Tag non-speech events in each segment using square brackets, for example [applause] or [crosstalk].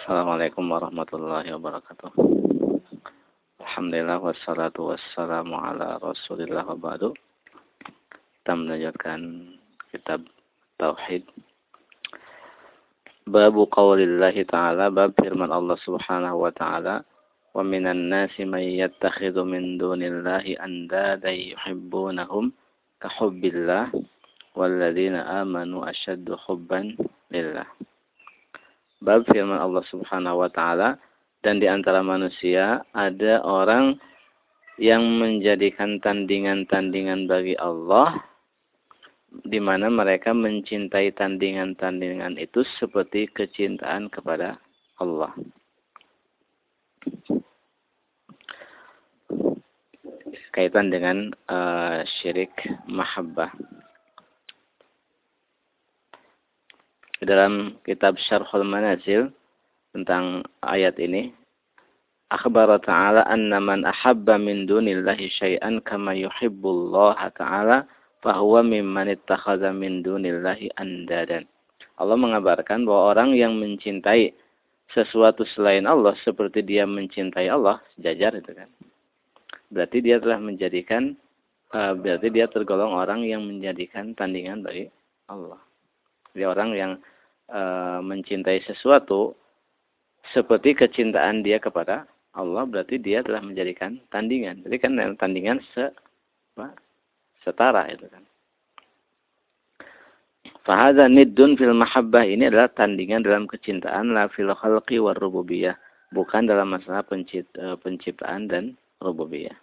Assalamualaikum warahmatullahi wabarakatuh. Alhamdulillah wassalatu wassalamu ala rasulillah wa ba'du. Kita melanjutkan kitab Tauhid. Babu qawlillahi ta'ala, bab firman Allah subhanahu wa ta'ala. Wa minan nasi man yattakhidhu min dunillahi andadan yuhibbunahum kahubbillah. Walladzina amanu ashaddu hubban lillah bab firman Allah Subhanahu wa taala dan di antara manusia ada orang yang menjadikan tandingan-tandingan bagi Allah di mana mereka mencintai tandingan-tandingan itu seperti kecintaan kepada Allah. Kaitan dengan uh, syirik mahabbah. Dalam kitab Syarhul Manazil tentang ayat ini akhbara ta'ala anna man ahabba min dunillahi syai'an kama yuhibbullaha ta'ala fahuwa mimman ittakhadha min dunillahi andadan. Allah mengabarkan bahwa orang yang mencintai sesuatu selain Allah seperti dia mencintai Allah sejajar itu kan. Berarti dia telah menjadikan uh, berarti dia tergolong orang yang menjadikan tandingan bagi Allah jadi orang yang e, mencintai sesuatu seperti kecintaan dia kepada Allah berarti dia telah menjadikan tandingan. Jadi kan tandingan se apa, setara itu kan. Fahadha niddun fil mahabbah ini adalah tandingan dalam kecintaan la fil khalqi war rububiyah, bukan dalam masalah e, penciptaan dan rububiyah.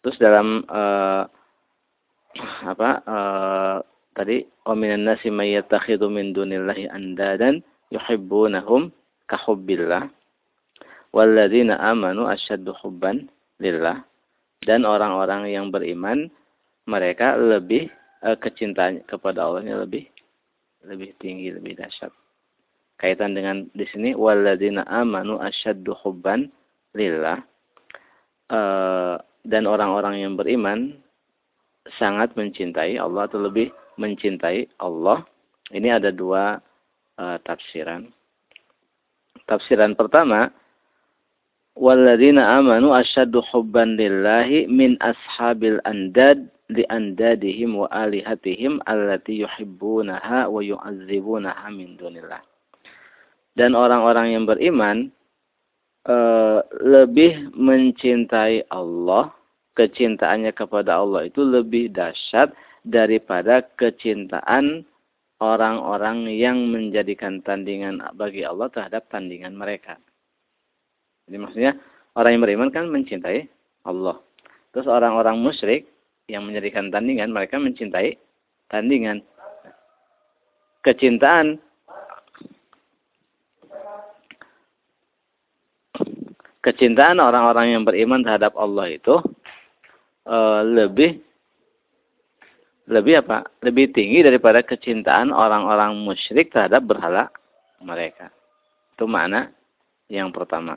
Terus dalam uh, apa uh, tadi wa minan nasi may min dunillahi andadan yuhibbunahum ka hubbillah walladzina amanu asyaddu hubban lillah. Dan orang-orang yang beriman mereka lebih uh, kecintaan kepada Allah lebih lebih tinggi lebih dahsyat. Kaitan dengan di sini walladzina amanu asyaddu hubban lillah. Uh, dan orang-orang yang beriman sangat mencintai Allah atau lebih mencintai Allah. Ini ada dua uh, tafsiran. Tafsiran pertama, walladzina amanu asyaddu hubban lillahi min ashabil andad li andadihim wa alihatihim allati yuhibbunaha wa yu'azzibunaha min dunillah. Dan orang-orang yang beriman uh, lebih mencintai Allah, kecintaannya kepada Allah itu lebih dahsyat daripada kecintaan orang-orang yang menjadikan tandingan bagi Allah terhadap tandingan mereka. Jadi maksudnya orang yang beriman kan mencintai Allah. Terus orang-orang musyrik yang menjadikan tandingan mereka mencintai tandingan. Kecintaan kecintaan orang-orang yang beriman terhadap Allah itu uh, lebih lebih apa? Lebih tinggi daripada kecintaan orang-orang musyrik terhadap berhala mereka. Itu makna yang pertama.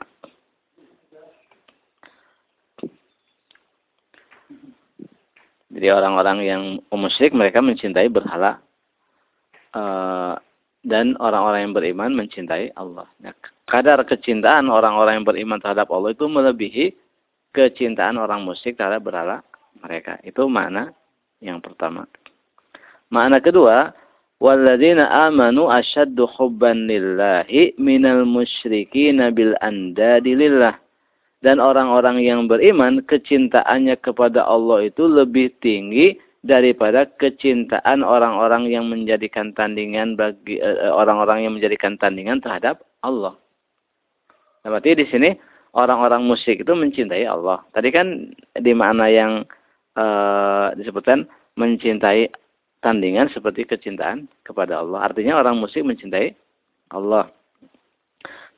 Jadi orang-orang yang musyrik mereka mencintai berhala uh, dan orang-orang yang beriman mencintai Allah. Nah, kadar kecintaan orang-orang yang beriman terhadap Allah itu melebihi kecintaan orang musyrik terhadap berhala mereka. Itu mana yang pertama. Makna kedua, walladzina amanu asyaddu hubban lillahi minal musyrikin bil andadi lillah. Dan orang-orang yang beriman kecintaannya kepada Allah itu lebih tinggi daripada kecintaan orang-orang yang menjadikan tandingan bagi eh, orang-orang uh, yang menjadikan tandingan terhadap Allah. Berarti di sini orang-orang musyrik itu mencintai Allah. Tadi kan di makna yang disebutkan mencintai tandingan seperti kecintaan kepada Allah. Artinya orang musyrik mencintai Allah.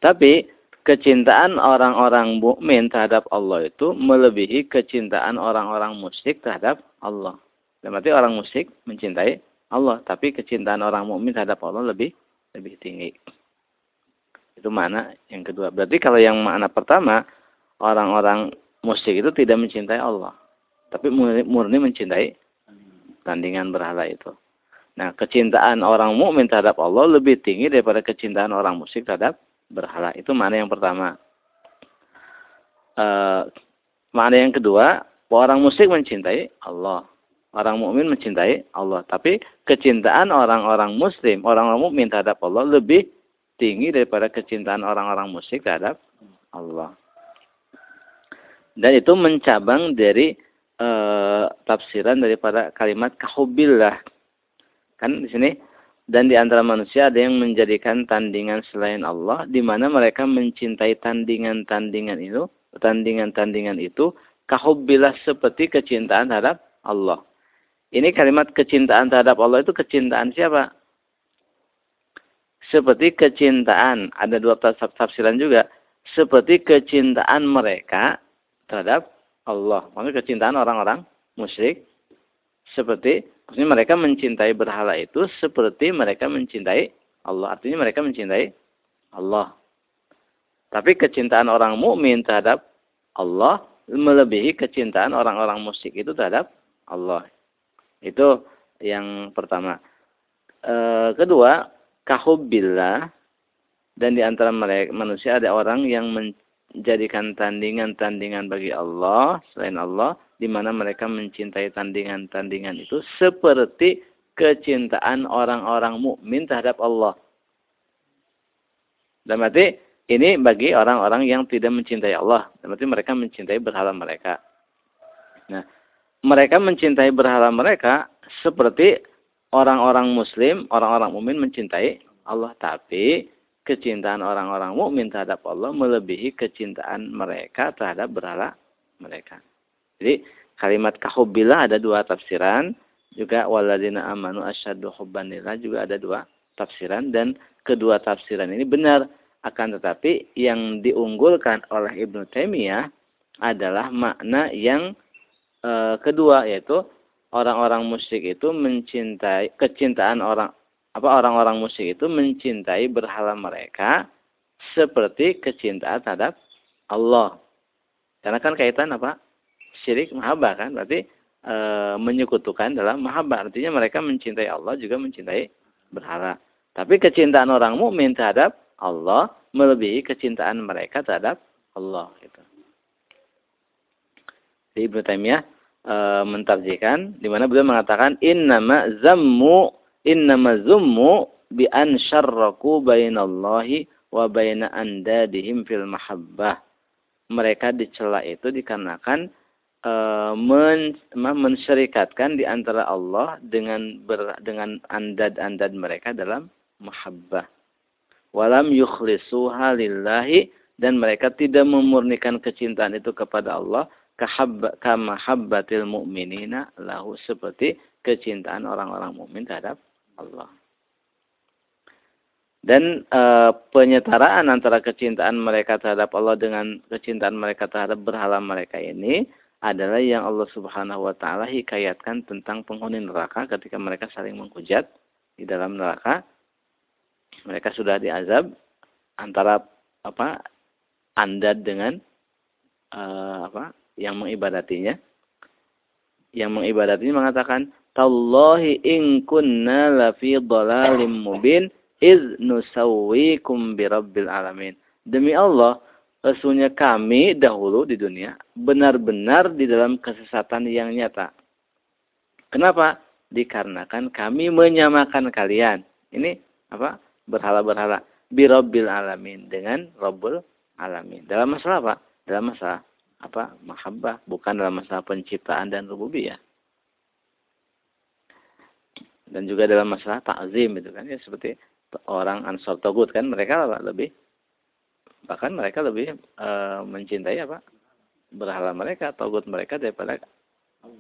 Tapi kecintaan orang-orang mukmin terhadap Allah itu melebihi kecintaan orang-orang musyrik terhadap Allah. Dan berarti orang musyrik mencintai Allah, tapi kecintaan orang mukmin terhadap Allah lebih lebih tinggi. Itu mana yang kedua. Berarti kalau yang makna pertama, orang-orang musyrik itu tidak mencintai Allah tapi murni mencintai tandingan berhala itu. Nah, kecintaan orang mukmin terhadap Allah lebih tinggi daripada kecintaan orang musyrik terhadap berhala. Itu mana yang pertama. Uh, mana yang kedua, orang musyrik mencintai Allah. Orang mukmin mencintai Allah. Tapi kecintaan orang-orang muslim, orang-orang mukmin terhadap Allah lebih tinggi daripada kecintaan orang-orang musyrik terhadap Allah. Dan itu mencabang dari uh, tafsiran daripada kalimat kahubillah Kan di sini dan di antara manusia ada yang menjadikan tandingan selain Allah di mana mereka mencintai tandingan-tandingan itu, tandingan-tandingan itu kahubbilah seperti kecintaan terhadap Allah. Ini kalimat kecintaan terhadap Allah itu kecintaan siapa? Seperti kecintaan, ada dua tafsiran juga. Seperti kecintaan mereka terhadap Allah. Maksudnya kecintaan orang-orang musyrik. Seperti Maksudnya mereka mencintai berhala itu seperti mereka mencintai Allah. Artinya mereka mencintai Allah. Tapi kecintaan orang mukmin terhadap Allah melebihi kecintaan orang-orang musyrik itu terhadap Allah. Itu yang pertama. E, kedua, kahubbillah dan di antara mereka manusia ada orang yang menjadikan tandingan-tandingan bagi Allah selain Allah di mana mereka mencintai tandingan-tandingan itu seperti kecintaan orang-orang mukmin terhadap Allah. Dan berarti ini bagi orang-orang yang tidak mencintai Allah. Dan berarti mereka mencintai berhala mereka. Nah, mereka mencintai berhala mereka seperti orang-orang muslim, orang-orang mukmin mencintai Allah. Tapi kecintaan orang-orang mukmin terhadap Allah melebihi kecintaan mereka terhadap berhala mereka. Jadi kalimat kahubbillah ada dua tafsiran, juga waladina amanu asyaddu hubbanillah juga ada dua tafsiran dan kedua tafsiran ini benar akan tetapi yang diunggulkan oleh Ibnu Taimiyah adalah makna yang e, kedua yaitu orang-orang musyrik itu mencintai kecintaan orang apa orang-orang musyrik itu mencintai berhala mereka seperti kecintaan terhadap Allah. Karena kan kaitan apa? syirik mahabbah kan berarti e, menyekutukan dalam mahabbah artinya mereka mencintai Allah juga mencintai berhala tapi kecintaan orang mukmin terhadap Allah melebihi kecintaan mereka terhadap Allah gitu. Di Ibnu Taimiyah e, mentarjikan di mana beliau mengatakan innama zammu innama zummu bi an syarraku bainallahi wa baina andadihim fil mahabbah. Mereka dicela itu dikarenakan uh, men, mensyarikatkan di antara Allah dengan ber, dengan andad-andad mereka dalam mahabbah. Walam yukhlisuha lillahi dan mereka tidak memurnikan kecintaan itu kepada Allah kama habbatil mu'minina lahu seperti kecintaan orang-orang mukmin terhadap Allah. Dan e, penyetaraan antara kecintaan mereka terhadap Allah dengan kecintaan mereka terhadap berhala mereka ini adalah yang Allah Subhanahu wa taala hikayatkan tentang penghuni neraka ketika mereka saling menghujat di dalam neraka. Mereka sudah diazab antara apa? andad dengan uh, apa? yang mengibadatinya. Yang mengibadatinya mengatakan, "Tallahi in kunna lafi dhalalim mubin iz nusawwikum birabbil alamin." Demi Allah, Sesungguhnya kami dahulu di dunia benar-benar di dalam kesesatan yang nyata. Kenapa? Dikarenakan kami menyamakan kalian. Ini apa? Berhala-berhala. Birobbil alamin. Dengan Robbul alamin. Dalam masalah apa? Dalam masalah apa? Mahabbah. Bukan dalam masalah penciptaan dan rububiyah. Dan juga dalam masalah takzim itu kan ya seperti orang ansor togut kan mereka lebih bahkan mereka lebih e, mencintai apa? Berhala mereka togut mereka daripada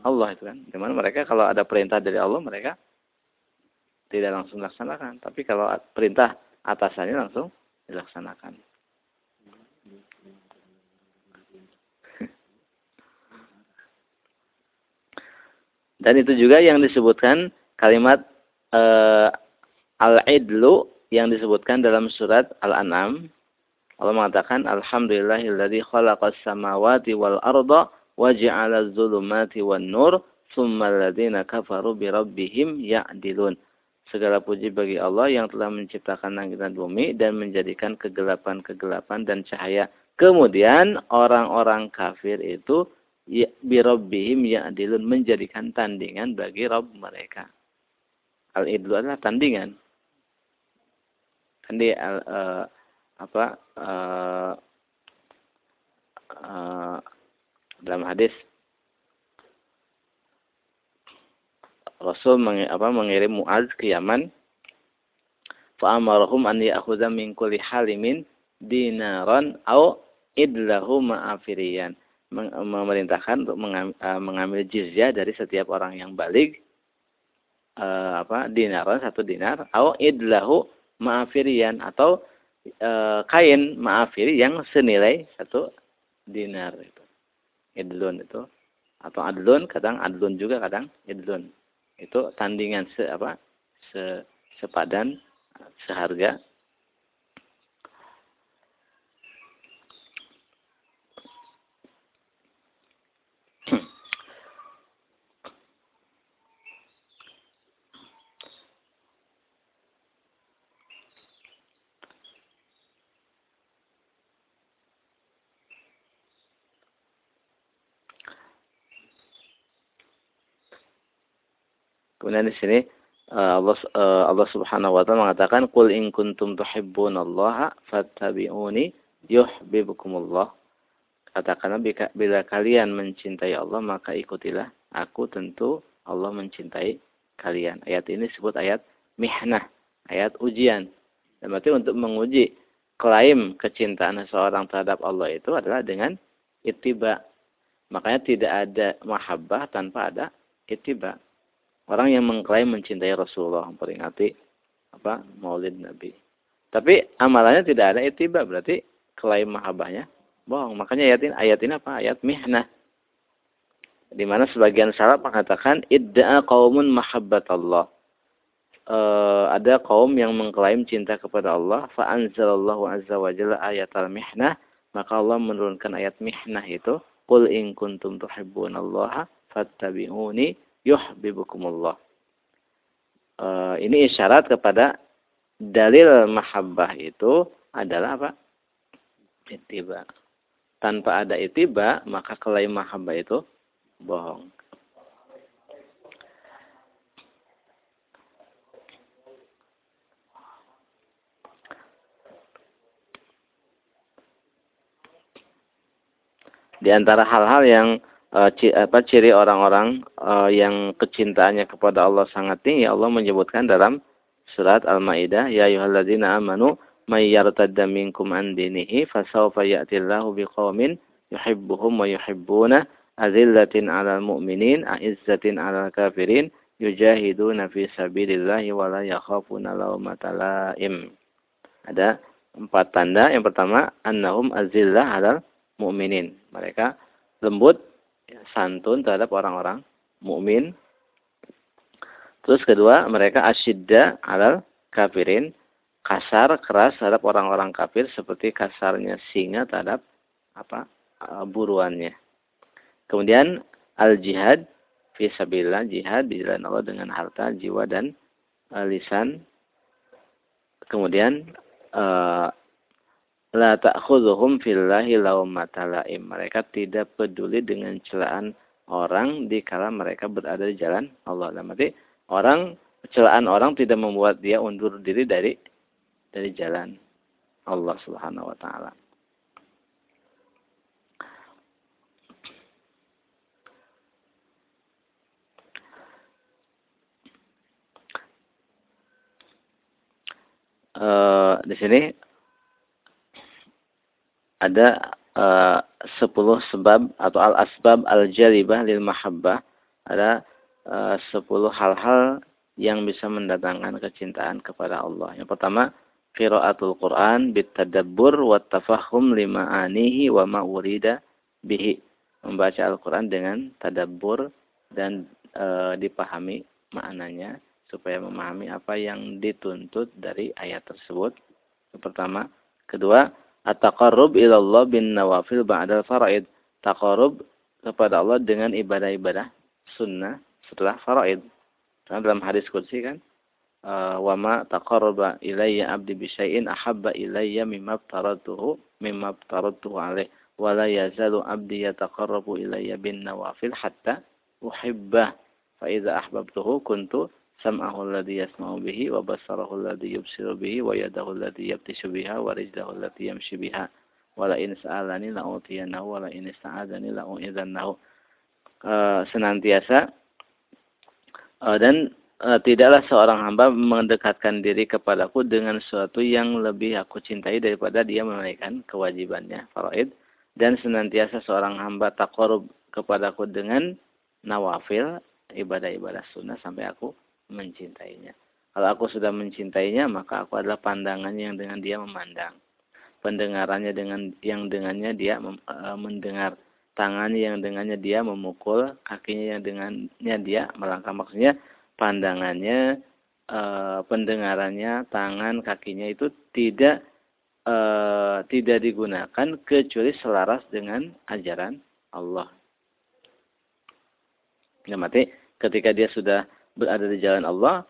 Allah itu kan. Di mana mereka kalau ada perintah dari Allah mereka tidak langsung dilaksanakan. Tapi kalau perintah atasannya langsung dilaksanakan. [laughs] Dan itu juga yang disebutkan kalimat e, al-idlu yang disebutkan dalam surat Al-An'am Allah mengatakan alhamdulillahilladzi khalaqas samawati wal arda wa ja'ala adh-dhulumati wan nur tsumma alladziina kafaru bi rabbihim ya'dilun. Segala puji bagi Allah yang telah menciptakan langit dan bumi dan menjadikan kegelapan-kegelapan dan cahaya. Kemudian orang-orang kafir itu ya, birobbihim ya'dilun menjadikan tandingan bagi Rob mereka. Al-idlu adalah tandingan. Kan al, uh, apa uh, uh, dalam hadis Rasul meng, apa, mengirim Muaz ke Yaman. Fa'amarahum an ya'khudha min kulli halimin dinaran au idlahu ma'afiriyan. Memerintahkan untuk eh, mengambil jizyah dari setiap orang yang balik uh, apa dinaran satu dinar au idlahu ma'afiriyan atau uh, kain ma'afiri yang senilai satu dinar itu. Idlun itu atau adlun kadang adlun juga kadang idlun itu tandingan se apa se sepadan seharga Kemudian di sini eh, Allah eh, Allah Subhanahu wa taala mengatakan qul in kuntum tuhibbunallaha fattabi'uni yuhibbukumullah. Katakanlah bila kalian mencintai Allah maka ikutilah aku tentu Allah mencintai kalian. Ayat ini disebut ayat mihnah, ayat ujian. Dan berarti untuk menguji klaim kecintaan seorang terhadap Allah itu adalah dengan ittiba. Makanya tidak ada mahabbah tanpa ada ittiba. Orang yang mengklaim mencintai Rasulullah memperingati apa Maulid Nabi. Tapi amalannya tidak ada itiba berarti klaim mahabbahnya bohong. Makanya ayat ini ayat ini apa? Ayat mihnah. Di mana sebagian salaf mengatakan idda'a qaumun mahabbat Allah. E, ada kaum yang mengklaim cinta kepada Allah, fa anzalallahu azza wa jalla ayat al-mihnah, maka Allah menurunkan ayat mihnah itu, qul in kuntum tuhibbunallaha fattabi'uni yuhibbukumullah. Uh, ini isyarat kepada dalil mahabbah itu adalah apa? Itiba. Tanpa ada itiba, maka klaim mahabbah itu bohong. Di antara hal-hal yang uh, apa ciri orang-orang uh, yang kecintaannya kepada Allah sangat tinggi Allah menyebutkan dalam surat Al-Maidah ya ayyuhalladzina amanu may yartadda minkum an dinihi fasawfa ya'tillahu biqaumin yuhibbuhum wa yuhibbuna azillatin 'alal mu'minin a'izzatin 'alal kafirin yujahiduna fi sabilillahi wa la yakhafuna lawmata laim. Ada empat tanda. Yang pertama annahum azillah 'alal mu'minin. Mereka lembut ya, santun terhadap orang-orang mukmin. Terus kedua, mereka asyidda alal kafirin, kasar, keras terhadap orang-orang kafir seperti kasarnya singa terhadap apa uh, buruannya. Kemudian al-jihad fisabilillah, jihad di Allah dengan harta, jiwa dan uh, lisan. Kemudian uh, la ta'khudhuhum fillahi laumata laim. Mereka tidak peduli dengan celaan orang di kala mereka berada di jalan Allah. Dan berarti orang celaan orang tidak membuat dia undur diri dari dari jalan Allah Subhanahu wa taala. Uh, di sini ada uh, sebab atau al-asbab al-jalibah lil mahabbah. Ada uh, hal-hal yang bisa mendatangkan kecintaan kepada Allah. Yang pertama, qiraatul Quran bitadabbur wa tafahum lima'anihi wa ma urida bihi. Membaca Al-Quran dengan tadabbur dan e, dipahami maknanya supaya memahami apa yang dituntut dari ayat tersebut. Yang pertama, kedua, At-taqarrub ilallah bin nawafil ba'dal faraid. Taqarrub kepada Allah dengan ibadah-ibadah sunnah setelah faraid. Karena dalam hadis kursi kan, uh, wa ma taqarraba ilayya 'abdi bi syai'in ahabba ilayya mimma taradtuhu mimma taradtuhu alaih wa la yazalu 'abdi yataqarrabu ilayya bin nawafil hatta uhibbah fa idza ahbabtuhu kuntu sam'ahu alladhi yasma'u bihi wa basarahu alladhi yubsiru bihi wa yadahu alladhi yabtishu biha wa rijlahu allati yamshi biha. Wa la in sa'alani la utiyanahu uh, senantiasa uh, dan uh, tidaklah seorang hamba mendekatkan diri kepadaku dengan sesuatu yang lebih aku cintai daripada dia menunaikan kewajibannya faraid. Dan senantiasa seorang hamba takorub kepadaku dengan nawafil ibadah-ibadah sunnah sampai aku mencintainya. Kalau aku sudah mencintainya, maka aku adalah pandangannya yang dengan dia memandang. Pendengarannya dengan yang dengannya dia e, mendengar. Tangannya yang dengannya dia memukul, kakinya yang dengannya dia melangkah. Maksudnya pandangannya, e, pendengarannya, tangan, kakinya itu tidak e, tidak digunakan kecuali selaras dengan ajaran Allah. Ya mati ketika dia sudah berada di jalan Allah,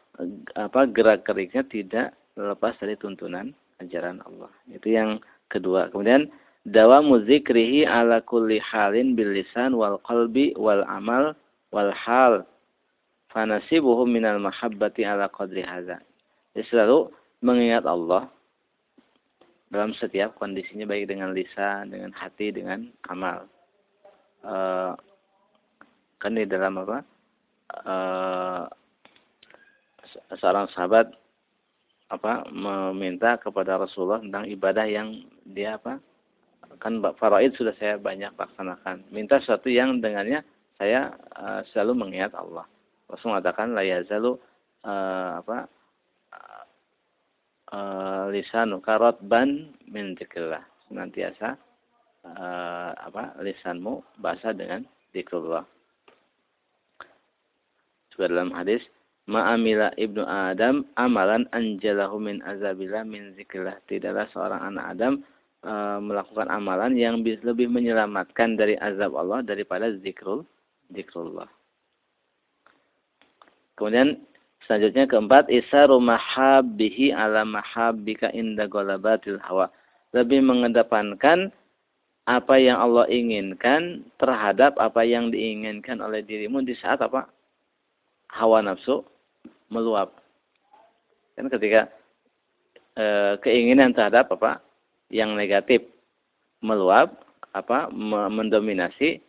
apa gerak geriknya tidak lepas dari tuntunan ajaran Allah. Itu yang kedua. Kemudian dawa muzikrihi ala kulli halin bil lisan wal qalbi wal amal wal hal fanasibuhu minal mahabbati ala qadri hadza. Selalu mengingat Allah dalam setiap kondisinya baik dengan lisan, dengan hati, dengan amal. Uh, kan di dalam apa? Uh, seorang sahabat apa meminta kepada Rasulullah tentang ibadah yang dia apa kan faraid sudah saya banyak laksanakan. Minta sesuatu yang dengannya saya uh, selalu mengingat Allah. Rasul mengatakan la yazalu uh, apa uh, lisanu ban min zikrillah senantiasa uh, apa lisanmu basah dengan zikrullah juga dalam hadis ma'amila ibnu Adam amalan anjalahu min azabillah min zikrillah. Tidaklah seorang anak Adam e, melakukan amalan yang lebih menyelamatkan dari azab Allah daripada zikrul zikrullah. Kemudian selanjutnya keempat isaru mahabbihi ala mahabbika inda golabatil hawa. Lebih mengedepankan apa yang Allah inginkan terhadap apa yang diinginkan oleh dirimu di saat apa? Hawa nafsu meluap. Kan ketika e, keinginan terhadap apa yang negatif meluap, apa mendominasi,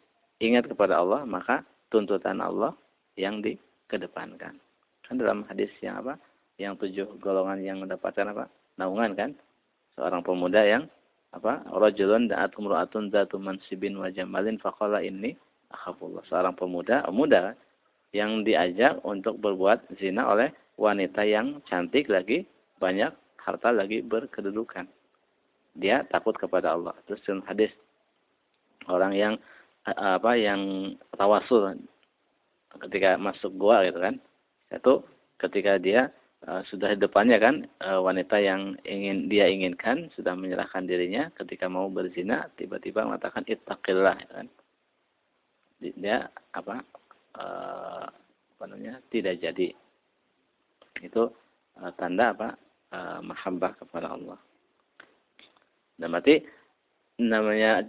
ingat kepada Allah, maka tuntutan Allah yang dikedepankan. Kan dalam hadis yang apa? Yang tujuh golongan yang mendapatkan apa? Naungan kan? Seorang pemuda yang apa? Rajulun da'at umru'atun zatu mansibin wa jamalin faqala inni akhafullah. Seorang pemuda, pemuda yang diajak untuk berbuat zina oleh wanita yang cantik lagi, banyak harta lagi berkedudukan. Dia takut kepada Allah. Terus dalam hadis orang yang apa yang tawasul ketika masuk gua gitu kan. Itu ketika dia uh, sudah depannya kan uh, wanita yang ingin dia inginkan sudah menyerahkan dirinya ketika mau berzina tiba-tiba mengatakan ittaqillah gitu kan. Dia apa uh, apa namanya tidak jadi. Itu uh, tanda apa? Uh, mahabbah kepada Allah. Dan berarti namanya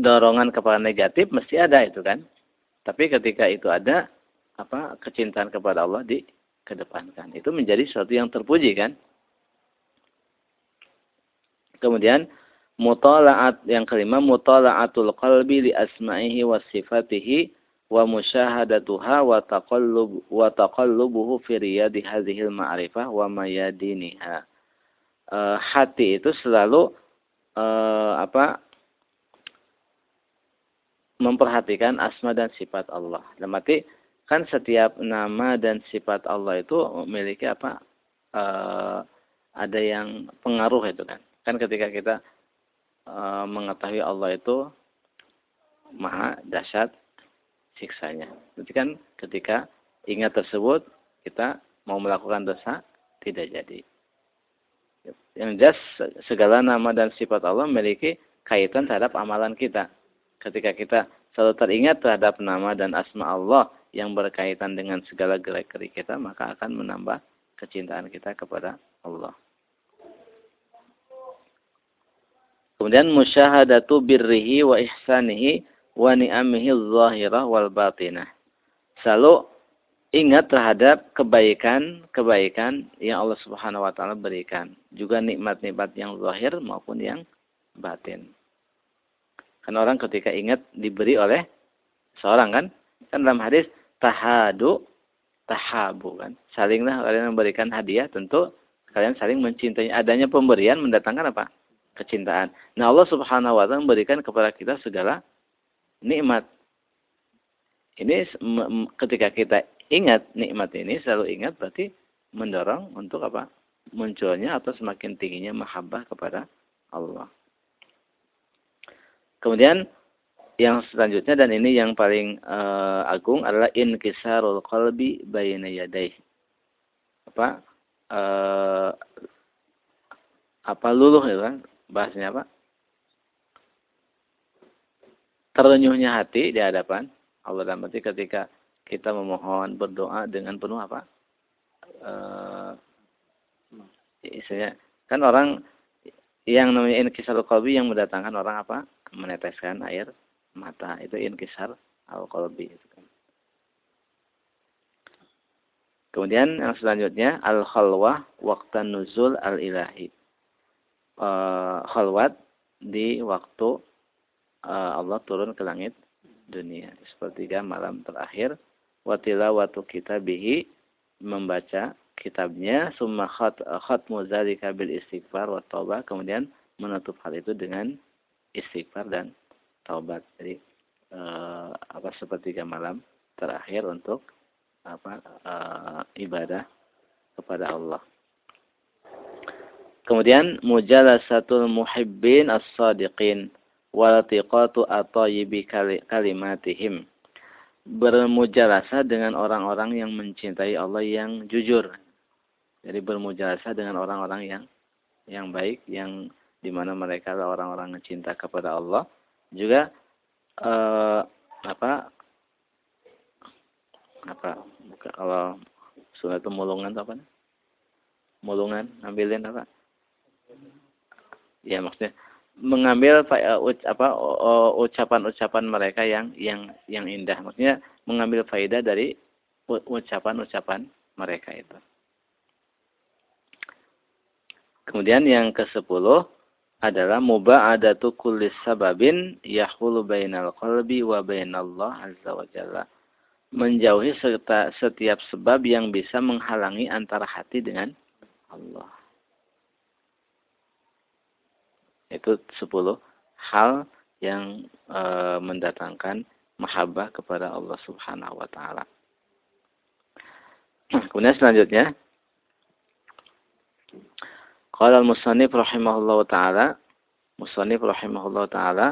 dorongan kepada negatif mesti ada itu kan? Tapi ketika itu ada apa kecintaan kepada Allah di kedepankan itu menjadi sesuatu yang terpuji kan? Kemudian mutala'at yang kelima mutala'atul qalbi li asma'ihi wa sifatihi wa musyahadatuha wa taqallub wa taqallubuhu fi riyadi hadhil ma'rifah wa mayadiniha. Uh, hati itu selalu uh, apa memperhatikan asma dan sifat Allah. Dalam arti kan setiap nama dan sifat Allah itu memiliki apa? Uh, ada yang pengaruh itu kan. Kan ketika kita uh, mengetahui Allah itu maha dahsyat, siksanya. Berarti kan ketika ingat tersebut kita mau melakukan dosa tidak jadi. Yang jelas segala nama dan sifat Allah memiliki kaitan terhadap amalan kita. Ketika kita selalu teringat terhadap nama dan asma Allah yang berkaitan dengan segala gerak-gerik kita, maka akan menambah kecintaan kita kepada Allah. Kemudian musyahadatu birrihi wa ihsanihi wa ni'amihi zahirah wal batinah. Selalu ingat terhadap kebaikan-kebaikan yang Allah Subhanahu wa taala berikan, juga nikmat-nikmat yang zahir maupun yang batin. Kan orang ketika ingat diberi oleh seorang kan, kan dalam hadis tahadu tahabu kan. Salinglah kalian memberikan hadiah tentu kalian saling mencintai. Adanya pemberian mendatangkan apa? kecintaan. Nah Allah subhanahu wa ta'ala memberikan kepada kita segala nikmat. Ini ketika kita ingat nikmat ini, selalu ingat berarti mendorong untuk apa? Munculnya atau semakin tingginya mahabbah kepada Allah. Kemudian yang selanjutnya dan ini yang paling uh, agung adalah inkisarul qalbi bayna yadaih. Apa? Uh, apa luluh ya kan? bahasnya apa? Terenyuhnya hati di hadapan Allah dan berarti ketika kita memohon berdoa dengan penuh apa? Uh, istilahnya kan orang yang namanya inkisar qalbi yang mendatangkan orang apa? meneteskan air mata itu inkisar al qalbi itu kan. Kemudian yang selanjutnya al khalwah waqtan nuzul al ilahi uh, khalwat di waktu Allah turun ke langit dunia. Sepertiga malam terakhir. Watila watu kita bihi membaca kitabnya summa khat khatmu dzalika bil istighfar wa taubah kemudian menutup hal itu dengan istighfar dan taubat. Jadi uh, apa sepertiga malam terakhir untuk apa uh, ibadah kepada Allah. Kemudian mujalasatul muhibbin as-sadiqin walatiqatu atayibi kalimatihim. Bermujalasa dengan orang-orang yang mencintai Allah yang jujur. Jadi bermujalasa dengan orang-orang yang yang baik, yang di mana mereka adalah orang-orang yang cinta kepada Allah. Juga eh, apa apa kalau sunat itu mulungan apa? Mulungan, ambilin apa? ya maksudnya mengambil uh, apa ucapan-ucapan mereka yang yang yang indah. Maksudnya mengambil faedah dari ucapan-ucapan mereka itu. Kemudian yang ke sepuluh adalah muba'adatu kulli sababin yahulu bainal qalbi wa bainallah azza wa jalla. Menjauhi serta setiap sebab yang bisa menghalangi antara hati dengan Allah Itu sepuluh hal yang e, mendatangkan mahabbah kepada Allah Subhanahu wa taala. [clears throat] Kemudian selanjutnya Qala al-musannif rahimahullah taala musannif rahimahullah taala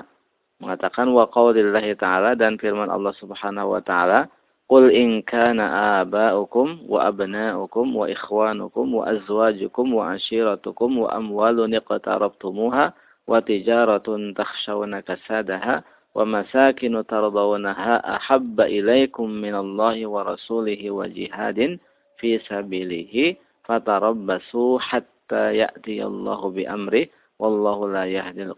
mengatakan wa qaulillahi taala dan firman Allah Subhanahu wa taala Qul in kana aba'ukum wa abna'ukum wa ikhwanukum wa azwajukum wa ashiratukum wa amwalun iqtarabtumuha wa tijaratun takhshawna kasadaha wa masakinu tardawnaha ahabba ilaikum minallahi wa rasulihi wa jihadin fi sabilihi fatarabbasu hatta ya'tiyallahu bi amri wallahu la yahdil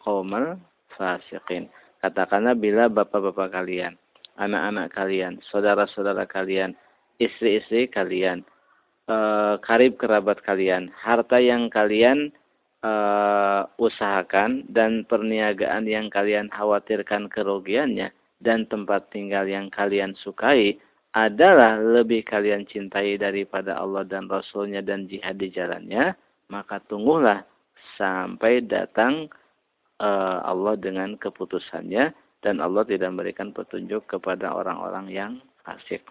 katakanlah bila bapak-bapak kalian anak-anak kalian saudara-saudara kalian istri-istri kalian eh, karib kerabat kalian harta yang kalian uh, usahakan dan perniagaan yang kalian khawatirkan kerugiannya dan tempat tinggal yang kalian sukai adalah lebih kalian cintai daripada Allah dan Rasulnya dan jihad di jalannya, maka tunggulah sampai datang uh, Allah dengan keputusannya dan Allah tidak memberikan petunjuk kepada orang-orang yang fasik.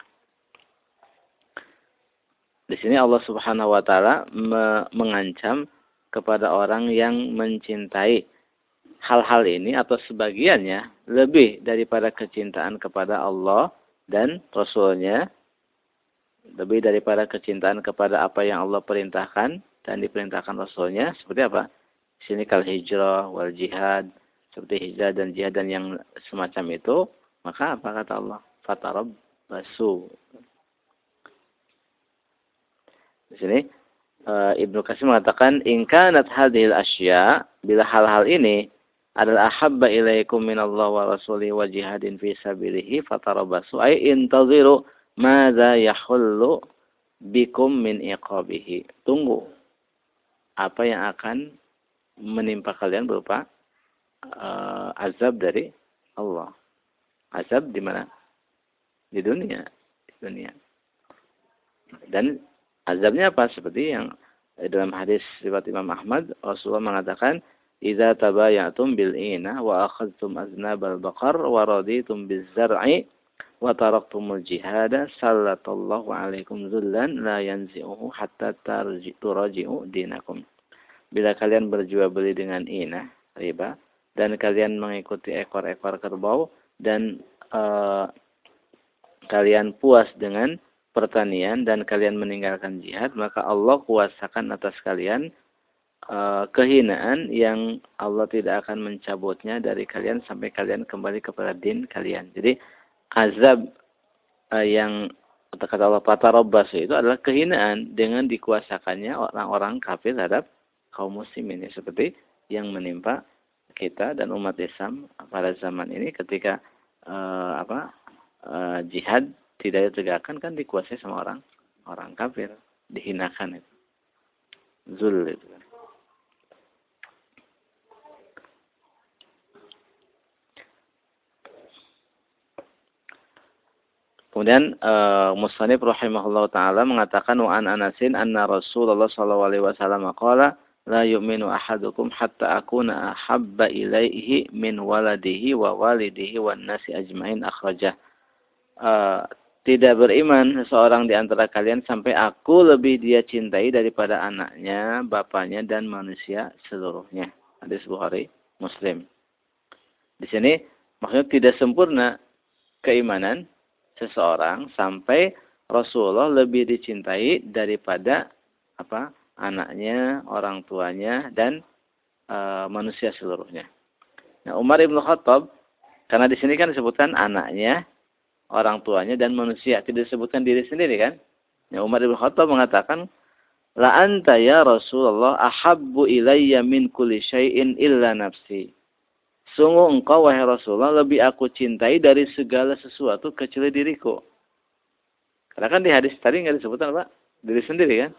Di sini Allah Subhanahu wa taala me mengancam kepada orang yang mencintai hal-hal ini atau sebagiannya lebih daripada kecintaan kepada Allah dan Rasulnya lebih daripada kecintaan kepada apa yang Allah perintahkan dan diperintahkan Rasulnya seperti apa? Sini kal hijrah wal jihad seperti hijrah dan jihad dan yang semacam itu maka apa kata Allah? Fatarab basu. Di sini uh, Ibnu Qasim mengatakan in kanat hadhil asya bila hal-hal ini adalah ahabba ilaikum minallah wa rasuli wa jihadin fi sabilihi fatarabasu ay intaziru madza yahullu bikum min iqabihi. Tunggu apa yang akan menimpa kalian berupa uh, azab dari Allah? Azab di mana? Di dunia. Di dunia. Dan azabnya apa? Seperti yang dalam hadis riwayat Imam Ahmad Rasulullah mengatakan idza tabayatum bil ina wa akhadtum aznabal baqar wa raditum biz zar'i wa taraktumul jihada sallallahu alaikum zullan la yanzi'uhu hatta tarji'u dinakum. Bila kalian berjual beli dengan ina riba dan kalian mengikuti ekor-ekor kerbau dan uh, kalian puas dengan pertanian dan kalian meninggalkan jihad, maka Allah kuasakan atas kalian uh, kehinaan yang Allah tidak akan mencabutnya dari kalian sampai kalian kembali kepada din kalian. Jadi azab uh, yang kata Allah patarobas itu adalah kehinaan dengan dikuasakannya orang-orang kafir terhadap kaum muslimin ya seperti yang menimpa kita dan umat Islam pada zaman ini ketika uh, apa uh, jihad tidak ditegakkan kan dikuasai sama orang orang kafir, dihinakan itu. Zul itu kan. Kemudian uh, Musnad rahimahullah taala mengatakan wa an Anasin anna Rasulullah sallallahu alaihi wasallam qala la yu'minu ahadukum hatta akuna ahabba ilaihi min waladihi wa walidihi wan nasi ajmain akhrajah. Uh, tidak beriman seseorang di antara kalian sampai aku lebih dia cintai daripada anaknya, bapaknya dan manusia seluruhnya. Hadis Bukhari, Muslim. Di sini maksudnya tidak sempurna keimanan seseorang sampai Rasulullah lebih dicintai daripada apa? anaknya, orang tuanya dan e, manusia seluruhnya. Nah, Umar Ibn Khattab karena di sini kan disebutkan anaknya, orang tuanya dan manusia. Tidak disebutkan diri sendiri kan? Ya, Umar bin Khattab mengatakan, La anta ya Rasulullah ahabbu ilayya min kulli syai'in illa nafsi. Sungguh engkau wahai Rasulullah lebih aku cintai dari segala sesuatu kecuali diriku. Karena kan di hadis tadi nggak disebutkan apa? Diri sendiri kan?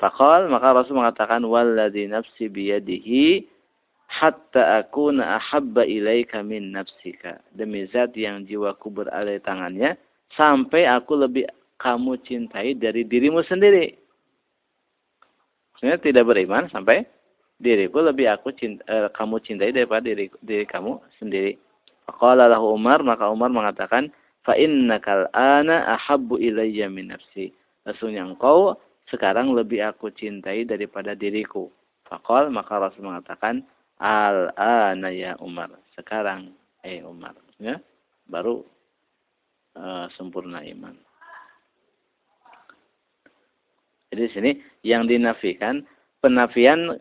Fakal maka Rasul mengatakan walladzi nafsi biyadihi hatta akuna ahabba ilaika min nafsika. Demi zat yang jiwaku berada di tangannya, sampai aku lebih kamu cintai dari dirimu sendiri. Maksudnya tidak beriman sampai diriku lebih aku cinta, eh, kamu cintai daripada diri, diri kamu sendiri. Qala lahu Umar, maka Umar mengatakan, fa innakal ana ahabbu ilayya min nafsi. Sesungguhnya engkau sekarang lebih aku cintai daripada diriku. Fakal maka Rasul mengatakan, Al-ana ya Umar. Sekarang, eh Umar. Ya, baru uh, sempurna iman. Jadi di sini yang dinafikan penafian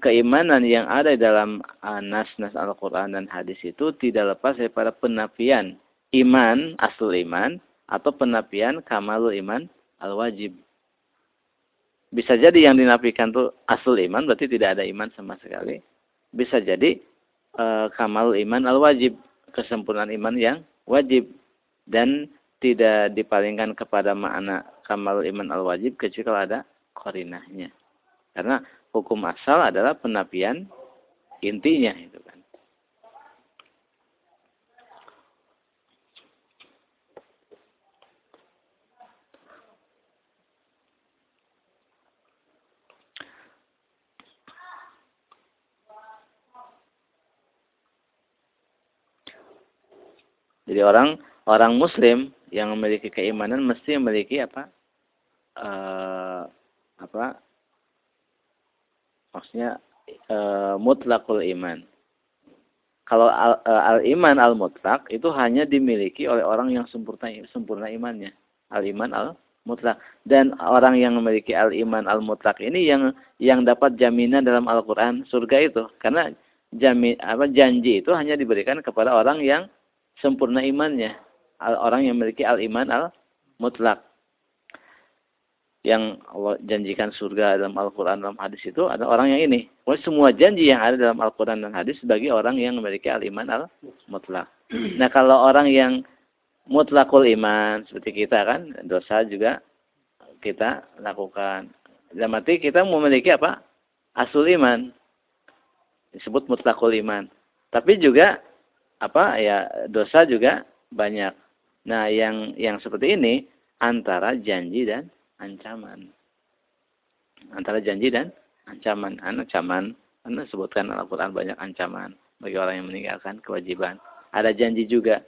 keimanan yang ada dalam uh, nas-nas Al-Quran dan hadis itu tidak lepas daripada penafian iman, asal iman, atau penafian kamalul iman al-wajib. Bisa jadi yang dinafikan itu asal iman, berarti tidak ada iman sama sekali bisa jadi e, kamal iman al wajib kesempurnaan iman yang wajib. Dan tidak dipalingkan kepada makna kamal iman al wajib kecuali kalau ada korinahnya. Karena hukum asal adalah penapian intinya itu kan Jadi orang orang Muslim yang memiliki keimanan mesti memiliki apa? Uh, apa? Maksudnya uh, mutlakul iman. Kalau al, uh, al iman al mutlak itu hanya dimiliki oleh orang yang sempurna sempurna imannya. Al iman al mutlak dan orang yang memiliki al iman al mutlak ini yang yang dapat jaminan dalam Al Quran surga itu karena jamin apa janji itu hanya diberikan kepada orang yang sempurna imannya. Orang yang memiliki al-iman al-mutlak. yang Allah janjikan surga dalam Al-Quran dalam hadis itu ada orang yang ini. semua janji yang ada dalam Al-Quran dan hadis bagi orang yang memiliki al-iman al-mutlak. [clears throat] Nah kalau orang yang mutlakul iman seperti kita kan dosa juga kita lakukan. Dalam arti kita memiliki apa? Asul iman. Disebut mutlakul iman. Tapi juga apa ya dosa juga banyak. Nah, yang yang seperti ini antara janji dan ancaman. Antara janji dan ancaman. Ancaman, Anda sebutkan Al-Quran banyak ancaman bagi orang yang meninggalkan kewajiban. Ada janji juga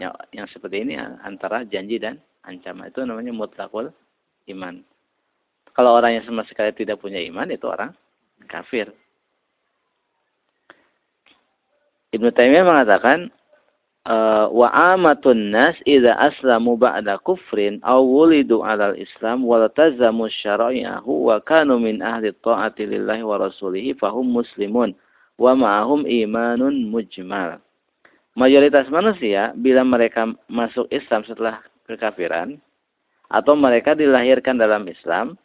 yang, yang seperti ini antara janji dan ancaman. Itu namanya mutlakul iman. Kalau orang yang sama sekali tidak punya iman itu orang kafir. Ibnu Taimiyah mengatakan eh, wa amatun nas idza aslamu ba'da kufrin aw wulidu 'alal islam wa tazamu syara'i'ahu wa kanu min ahli ta'ati lillahi wa rasulihi fahum muslimun wa ma'ahum imanun mujmal. Mayoritas manusia bila mereka masuk Islam setelah kekafiran atau mereka dilahirkan dalam Islam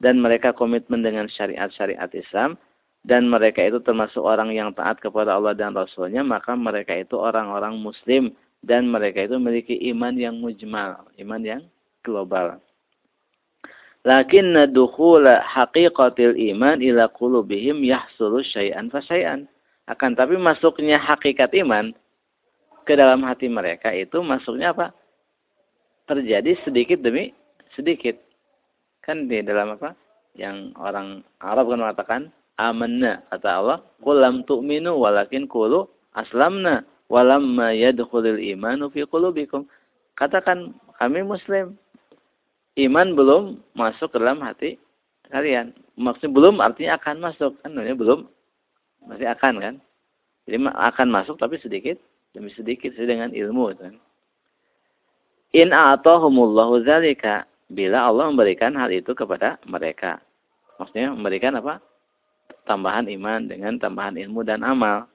dan mereka komitmen dengan syariat-syariat Islam dan mereka itu termasuk orang yang taat kepada Allah dan Rasulnya maka mereka itu orang-orang Muslim dan mereka itu memiliki iman yang mujmal, iman yang global. Lakin dukhula haqiqatil iman ila qulubihim yahsulu syai'an fa syai'an. Akan tapi masuknya hakikat iman ke dalam hati mereka itu masuknya apa? terjadi sedikit demi sedikit. Kan di dalam apa? Yang orang Arab kan mengatakan amanna kata Allah, "Qul lam tu'minu walakin qulu aslamna walamma yadkhulul imanu fi qulubikum." Katakan kami muslim. Iman belum masuk ke dalam hati kalian. Maksudnya belum artinya akan masuk. Kan belum masih akan kan? Jadi akan masuk tapi sedikit demi sedikit sesuai dengan ilmu kan. In a'tahumullahu zalika. Bila Allah memberikan hal itu kepada mereka. Maksudnya memberikan apa? Tambahan iman dengan tambahan ilmu dan amal.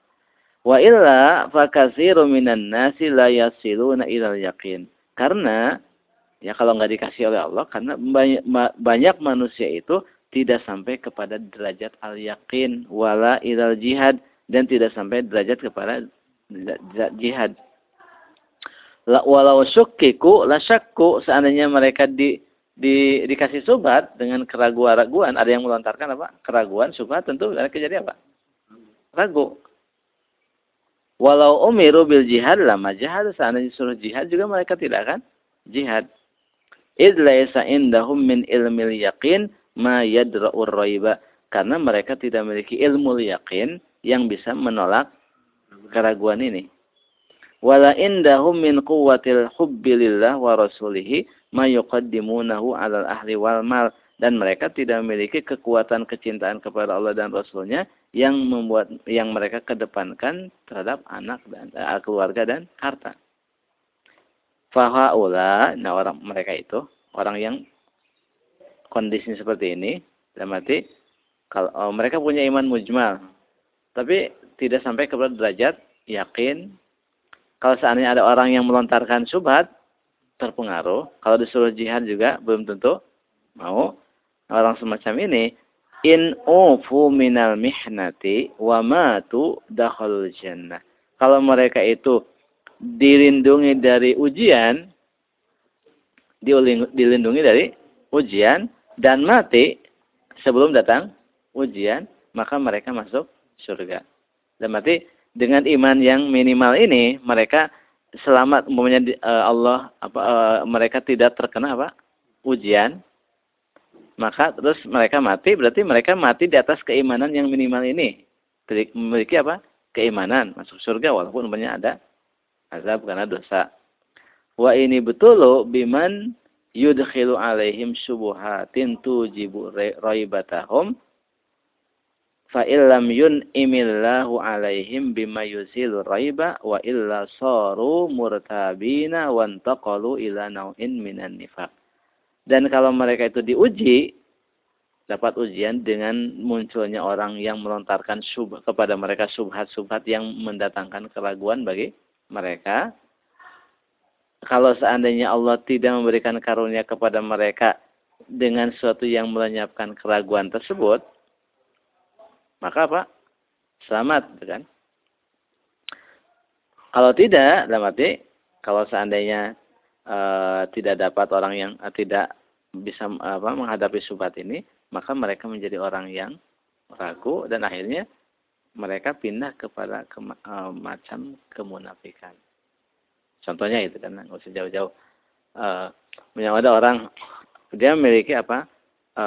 Wa illa fakasiru minan nasi la yasiluna ilal yakin. Karena ya kalau nggak dikasih oleh Allah karena banyak, banyak manusia itu tidak sampai kepada derajat al yakin wala ilal jihad dan tidak sampai derajat kepada jihad walau syukkiku la syakku seandainya mereka di di dikasih subhat dengan keraguan-raguan ada yang melontarkan apa? Keraguan subhat tentu mereka jadi apa? Ragu. Walau umiru bil jihad lama jihad. Seandainya suruh jihad juga mereka tidak akan jihad. Id laisa indahum min ilmil yaqin ma yadra'ur raiba. Karena mereka tidak memiliki ilmu yakin yang bisa menolak keraguan ini. Wala indahum min quwwatil hubbi lillah wa rasulihi ma yuqaddimunahu 'alal ahli wal mal dan mereka tidak memiliki kekuatan kecintaan kepada Allah dan Rasulnya yang membuat yang mereka kedepankan terhadap anak dan uh, keluarga dan harta. Fahaula, nah orang mereka itu orang yang kondisi seperti ini, dalam arti kalau oh, mereka punya iman mujmal, tapi tidak sampai kepada derajat yakin kalau seandainya ada orang yang melontarkan subhat, terpengaruh. Kalau disuruh jihad juga belum tentu mau. Orang semacam ini, in ufu minal mihnati wa matu dakhalul jannah. Kalau mereka itu dilindungi dari ujian, dilindungi dari ujian dan mati sebelum datang ujian, maka mereka masuk surga. Dan mati dengan iman yang minimal ini mereka selamat umpamanya uh, Allah apa uh, mereka tidak terkena apa ujian maka terus mereka mati berarti mereka mati di atas keimanan yang minimal ini. Memiliki apa? Keimanan masuk surga walaupun umpamanya ada azab karena dosa. Wa ini betul biman yudkhilu alaihim syubuhatin tujibu raibatahum fa illam imillahu alaihim bima yuzilu raiba wa illa saru murtabina wa antaqalu ila nau'in minan nifaq. Dan kalau mereka itu diuji dapat ujian dengan munculnya orang yang melontarkan sub kepada mereka subhat-subhat yang mendatangkan keraguan bagi mereka. Kalau seandainya Allah tidak memberikan karunia kepada mereka dengan sesuatu yang melenyapkan keraguan tersebut, maka apa? Selamat, gitu kan? Kalau tidak, dalam arti kalau seandainya e, tidak dapat orang yang e, tidak bisa apa, menghadapi subhat ini, maka mereka menjadi orang yang ragu dan akhirnya mereka pindah kepada ke, e, macam kemunafikan. Contohnya itu kan, nggak usah jauh-jauh. E, ada orang dia memiliki apa? E,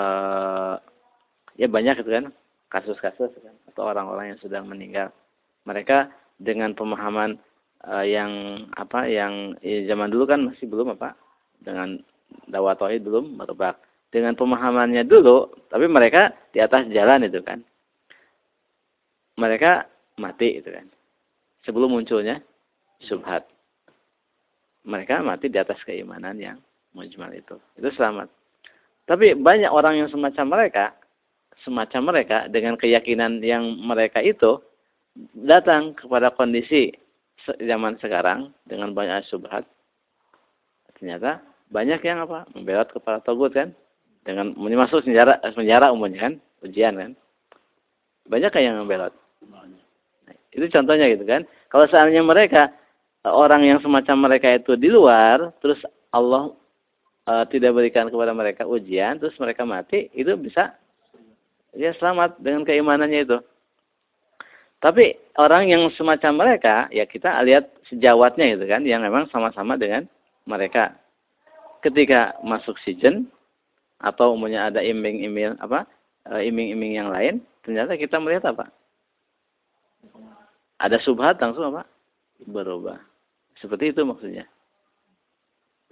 ya banyak itu kan kasus-kasus atau orang-orang yang sudah meninggal. Mereka dengan pemahaman uh, yang apa yang ya, zaman dulu kan masih belum apa dengan dakwah belum merebak. Dengan pemahamannya dulu tapi mereka di atas jalan itu kan. Mereka mati itu kan. Sebelum munculnya subhat. Mereka mati di atas keimanan yang mujmal itu. Itu selamat. Tapi banyak orang yang semacam mereka semacam mereka dengan keyakinan yang mereka itu datang kepada kondisi zaman sekarang dengan banyak subhat. Ternyata banyak yang apa? Membelot kepada togut kan? Dengan masuk penjara penjara umumnya kan? Ujian kan? Banyak yang membelot? Nah, itu contohnya gitu kan? Kalau seandainya mereka orang yang semacam mereka itu di luar terus Allah uh, tidak berikan kepada mereka ujian terus mereka mati itu bisa ya selamat dengan keimanannya itu tapi orang yang semacam mereka, ya kita lihat sejawatnya itu kan, yang memang sama-sama dengan mereka. Ketika masuk season atau umumnya ada iming-iming apa, eh, iming-iming yang lain, ternyata kita melihat apa? Ada subhat langsung apa? Berubah. Seperti itu maksudnya.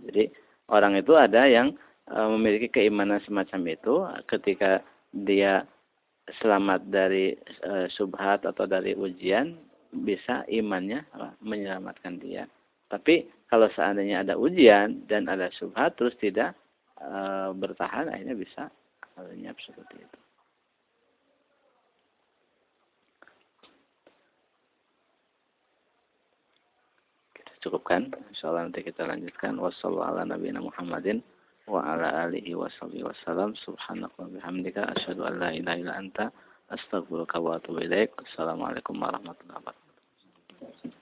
Jadi orang itu ada yang eh, memiliki keimanan semacam itu ketika dia selamat dari e, subhat atau dari ujian bisa imannya menyelamatkan dia. Tapi kalau seandainya ada ujian dan ada subhat terus tidak e, bertahan akhirnya bisa lenyap seperti itu. Kita cukupkan. Insyaallah nanti kita lanjutkan. Wassalamualaikum wa ala وعلى آله وصحبه وسلم سبحانك وبحمدك أشهد أن لا إله إلا أنت أستغفرك وأتوب إليك السلام عليكم ورحمة الله وبركاته